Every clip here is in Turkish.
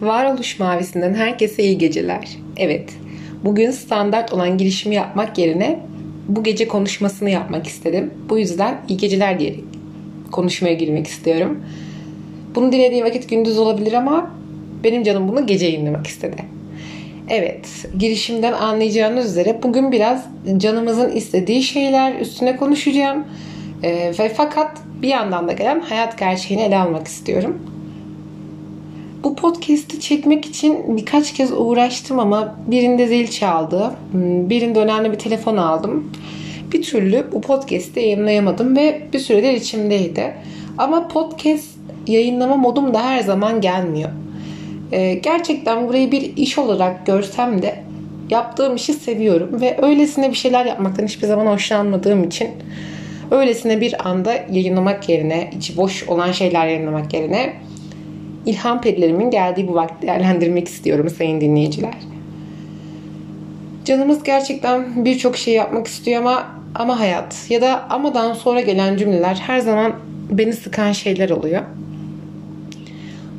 Varoluş Mavisi'nden herkese iyi geceler. Evet, bugün standart olan girişimi yapmak yerine bu gece konuşmasını yapmak istedim. Bu yüzden iyi geceler diyerek konuşmaya girmek istiyorum. Bunu dilediği vakit gündüz olabilir ama benim canım bunu gece yayınlamak istedi. Evet, girişimden anlayacağınız üzere bugün biraz canımızın istediği şeyler üstüne konuşacağım. E, ve fakat bir yandan da gelen hayat gerçeğini ele almak istiyorum. Bu podcast'i çekmek için birkaç kez uğraştım ama birinde zil çaldı. Hmm, birinde önemli bir telefon aldım. Bir türlü bu podcast'i yayınlayamadım ve bir süredir içimdeydi. Ama podcast yayınlama modum da her zaman gelmiyor. Ee, gerçekten burayı bir iş olarak görsem de yaptığım işi seviyorum ve öylesine bir şeyler yapmaktan hiçbir zaman hoşlanmadığım için öylesine bir anda yayınlamak yerine, içi boş olan şeyler yayınlamak yerine ilham perilerimin geldiği bu vakti değerlendirmek istiyorum sayın dinleyiciler. Canımız gerçekten birçok şey yapmak istiyor ama ama hayat ya da amadan sonra gelen cümleler her zaman beni sıkan şeyler oluyor.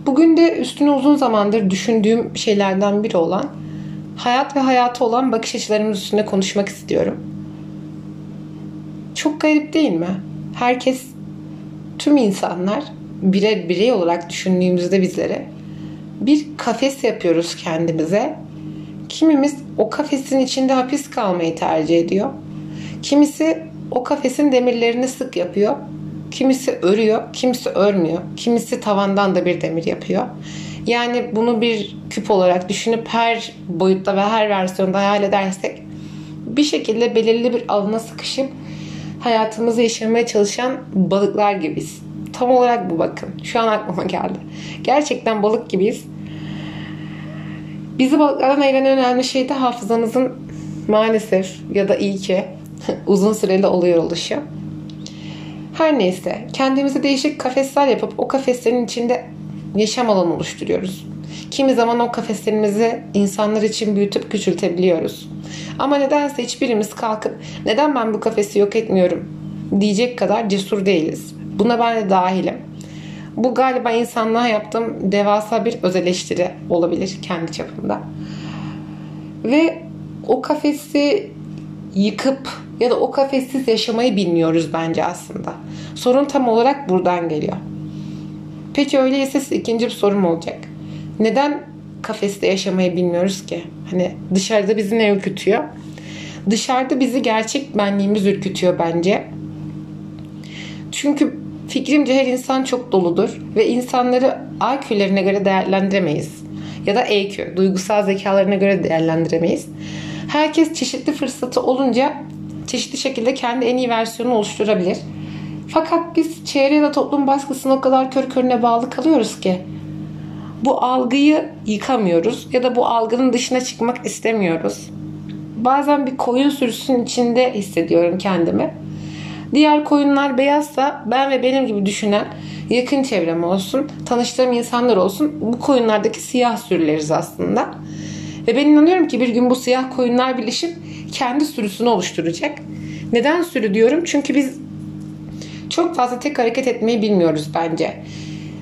Bugün de üstüne uzun zamandır düşündüğüm şeylerden biri olan hayat ve hayatı olan bakış açılarımız üstünde konuşmak istiyorum. Çok garip değil mi? Herkes, tüm insanlar birer birey olarak düşündüğümüzde bizlere bir kafes yapıyoruz kendimize. Kimimiz o kafesin içinde hapis kalmayı tercih ediyor. Kimisi o kafesin demirlerini sık yapıyor. Kimisi örüyor, kimisi örmüyor. Kimisi tavandan da bir demir yapıyor. Yani bunu bir küp olarak düşünüp her boyutta ve her versiyonda hayal edersek bir şekilde belirli bir alana sıkışıp hayatımızı yaşamaya çalışan balıklar gibiyiz. Tam olarak bu bakın. Şu an aklıma geldi. Gerçekten balık gibiyiz. Bizi balıklardan ayıran önemli şey de hafızamızın maalesef ya da iyi ki uzun süreli oluyor oluşu. Her neyse kendimize değişik kafesler yapıp o kafeslerin içinde yaşam alanı oluşturuyoruz. Kimi zaman o kafeslerimizi insanlar için büyütüp küçültebiliyoruz. Ama nedense hiçbirimiz kalkıp neden ben bu kafesi yok etmiyorum diyecek kadar cesur değiliz. Buna ben de dahilim. Bu galiba insanlığa yaptığım devasa bir öz eleştiri olabilir kendi çapımda. Ve o kafesi yıkıp ya da o kafessiz yaşamayı bilmiyoruz bence aslında. Sorun tam olarak buradan geliyor. Peki öyleyse ikinci bir sorum olacak. Neden kafeste yaşamayı bilmiyoruz ki? Hani dışarıda bizi ne ürkütüyor? Dışarıda bizi gerçek benliğimiz ürkütüyor bence. Çünkü fikrimce her insan çok doludur ve insanları IQ'lerine göre değerlendiremeyiz. Ya da EQ, duygusal zekalarına göre değerlendiremeyiz. Herkes çeşitli fırsatı olunca çeşitli şekilde kendi en iyi versiyonu oluşturabilir. Fakat biz çevre ya da toplum baskısına o kadar kör körüne bağlı kalıyoruz ki bu algıyı yıkamıyoruz ya da bu algının dışına çıkmak istemiyoruz. Bazen bir koyun sürüsünün içinde hissediyorum kendimi. Diğer koyunlar beyazsa ben ve benim gibi düşünen yakın çevrem olsun, tanıştığım insanlar olsun bu koyunlardaki siyah sürüleriz aslında. Ve ben inanıyorum ki bir gün bu siyah koyunlar birleşip kendi sürüsünü oluşturacak. Neden sürü diyorum? Çünkü biz çok fazla tek hareket etmeyi bilmiyoruz bence.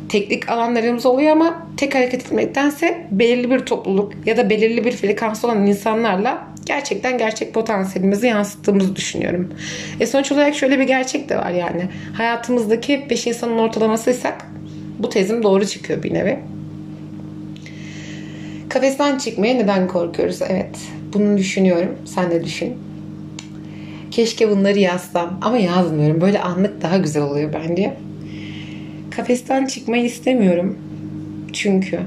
Teknik alanlarımız oluyor ama tek hareket etmektense belirli bir topluluk ya da belirli bir frekans olan insanlarla gerçekten gerçek potansiyelimizi yansıttığımızı düşünüyorum. E sonuç olarak şöyle bir gerçek de var yani. Hayatımızdaki 5 insanın ortalamasıysak bu tezim doğru çıkıyor bir nevi. Kafesten çıkmaya neden korkuyoruz? Evet. Bunu düşünüyorum. Sen de düşün. Keşke bunları yazsam ama yazmıyorum. Böyle anlık daha güzel oluyor bence. Kafesten çıkmayı istemiyorum. Çünkü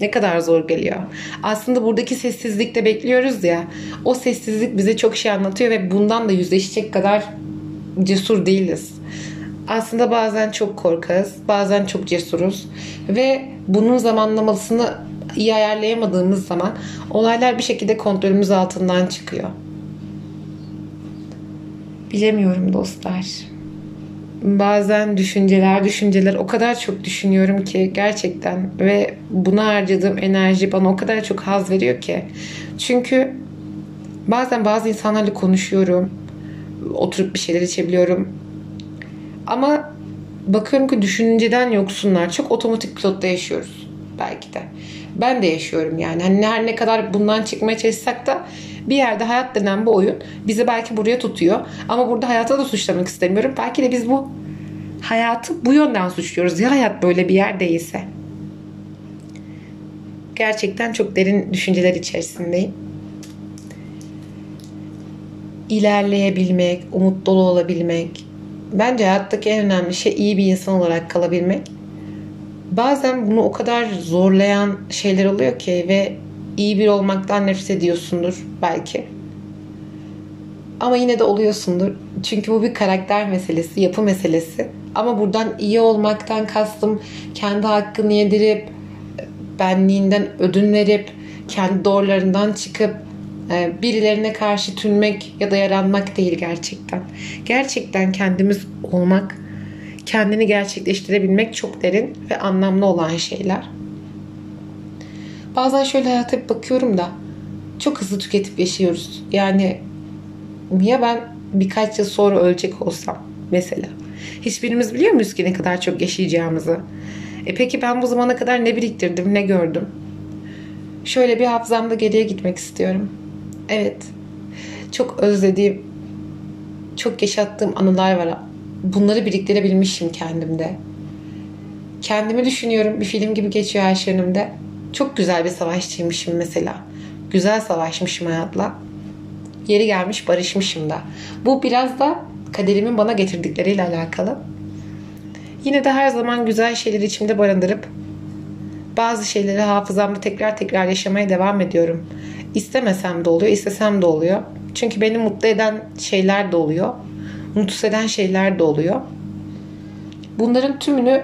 ne kadar zor geliyor. Aslında buradaki sessizlikte bekliyoruz ya. O sessizlik bize çok şey anlatıyor ve bundan da yüzleşecek kadar cesur değiliz. Aslında bazen çok korkarız, bazen çok cesuruz ve bunun zamanlamasını iyi ayarlayamadığımız zaman olaylar bir şekilde kontrolümüz altından çıkıyor. Bilemiyorum dostlar. Bazen düşünceler, düşünceler o kadar çok düşünüyorum ki gerçekten ve buna harcadığım enerji bana o kadar çok haz veriyor ki. Çünkü bazen bazı insanlarla konuşuyorum. Oturup bir şeyler içebiliyorum. Ama bakıyorum ki düşünceden yoksunlar. Çok otomatik pilotta yaşıyoruz. belki de. Ben de yaşıyorum yani. Hani her ne kadar bundan çıkmaya çalışsak da bir yerde hayat denen bu oyun bizi belki buraya tutuyor. Ama burada hayata da suçlamak istemiyorum. Belki de biz bu hayatı bu yönden suçluyoruz. Ya hayat böyle bir yer değilse. Gerçekten çok derin düşünceler içerisindeyim. İlerleyebilmek, umut dolu olabilmek. Bence hayattaki en önemli şey iyi bir insan olarak kalabilmek. Bazen bunu o kadar zorlayan şeyler oluyor ki ve iyi bir olmaktan nefret ediyorsundur belki. Ama yine de oluyorsundur. Çünkü bu bir karakter meselesi, yapı meselesi. Ama buradan iyi olmaktan kastım kendi hakkını yedirip, benliğinden ödün verip, kendi doğrularından çıkıp e, birilerine karşı tünmek ya da yaranmak değil gerçekten. Gerçekten kendimiz olmak, kendini gerçekleştirebilmek çok derin ve anlamlı olan şeyler. Bazen şöyle hayata bir bakıyorum da çok hızlı tüketip yaşıyoruz. Yani ya ben birkaç yıl sonra ölecek olsam mesela. Hiçbirimiz biliyor muyuz ki ne kadar çok yaşayacağımızı? E peki ben bu zamana kadar ne biriktirdim, ne gördüm? Şöyle bir hafızamda geriye gitmek istiyorum. Evet. Çok özlediğim, çok yaşattığım anılar var. Bunları biriktirebilmişim kendimde. Kendimi düşünüyorum. Bir film gibi geçiyor her şey önümde. Çok güzel bir savaşçıymışım mesela. Güzel savaşmışım hayatla. Yeri gelmiş barışmışım da. Bu biraz da kaderimin bana getirdikleriyle alakalı. Yine de her zaman güzel şeyleri içimde barındırıp bazı şeyleri hafızamda tekrar tekrar yaşamaya devam ediyorum. İstemesem de oluyor, istesem de oluyor. Çünkü beni mutlu eden şeyler de oluyor. Mutsuz eden şeyler de oluyor. Bunların tümünü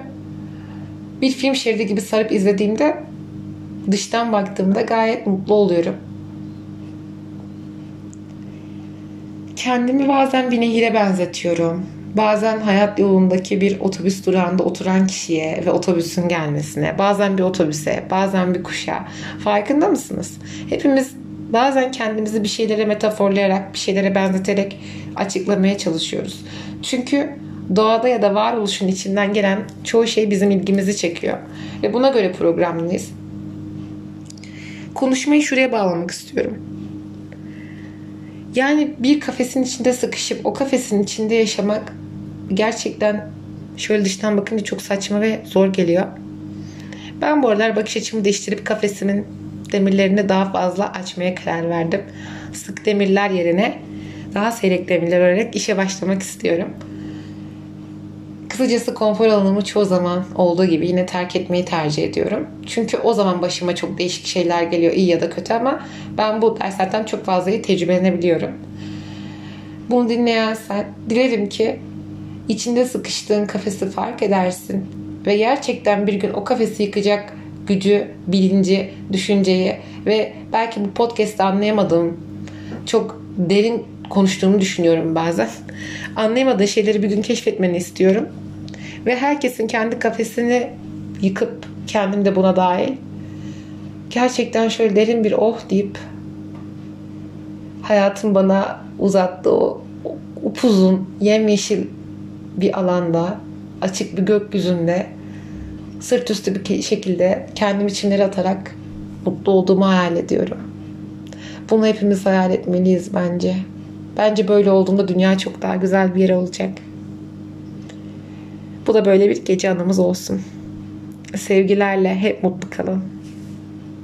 bir film şeridi gibi sarıp izlediğimde dıştan baktığımda gayet mutlu oluyorum. Kendimi bazen bir nehire benzetiyorum. Bazen hayat yolundaki bir otobüs durağında oturan kişiye ve otobüsün gelmesine, bazen bir otobüse, bazen bir kuşa. Farkında mısınız? Hepimiz bazen kendimizi bir şeylere metaforlayarak, bir şeylere benzeterek açıklamaya çalışıyoruz. Çünkü doğada ya da varoluşun içinden gelen çoğu şey bizim ilgimizi çekiyor. Ve buna göre programlıyız. Konuşmayı şuraya bağlamak istiyorum. Yani bir kafesin içinde sıkışıp o kafesin içinde yaşamak gerçekten şöyle dıştan bakınca çok saçma ve zor geliyor. Ben bu aralar bakış açımı değiştirip kafesimin demirlerini daha fazla açmaya karar verdim. Sık demirler yerine daha seyrek demirler olarak işe başlamak istiyorum. Kısacası konfor alanımı çoğu zaman olduğu gibi yine terk etmeyi tercih ediyorum. Çünkü o zaman başıma çok değişik şeyler geliyor iyi ya da kötü ama ben bu derslerden çok fazlayı tecrübelenebiliyorum. Bunu dinleyen sen dilerim ki içinde sıkıştığın kafesi fark edersin ve gerçekten bir gün o kafesi yıkacak gücü, bilinci, düşünceyi ve belki bu podcast'te anlayamadığım çok derin konuştuğumu düşünüyorum bazen. Anlayamadığın şeyleri bir gün keşfetmeni istiyorum. Ve herkesin kendi kafesini yıkıp kendim de buna dahil gerçekten şöyle derin bir oh deyip hayatın bana uzattığı o upuzun yemyeşil bir alanda açık bir gökyüzünde sırt üstü bir şekilde kendimi çimlere atarak mutlu olduğumu hayal ediyorum. Bunu hepimiz hayal etmeliyiz bence. Bence böyle olduğunda dünya çok daha güzel bir yer olacak. Bu da böyle bir gece anımız olsun. Sevgilerle hep mutlu kalın.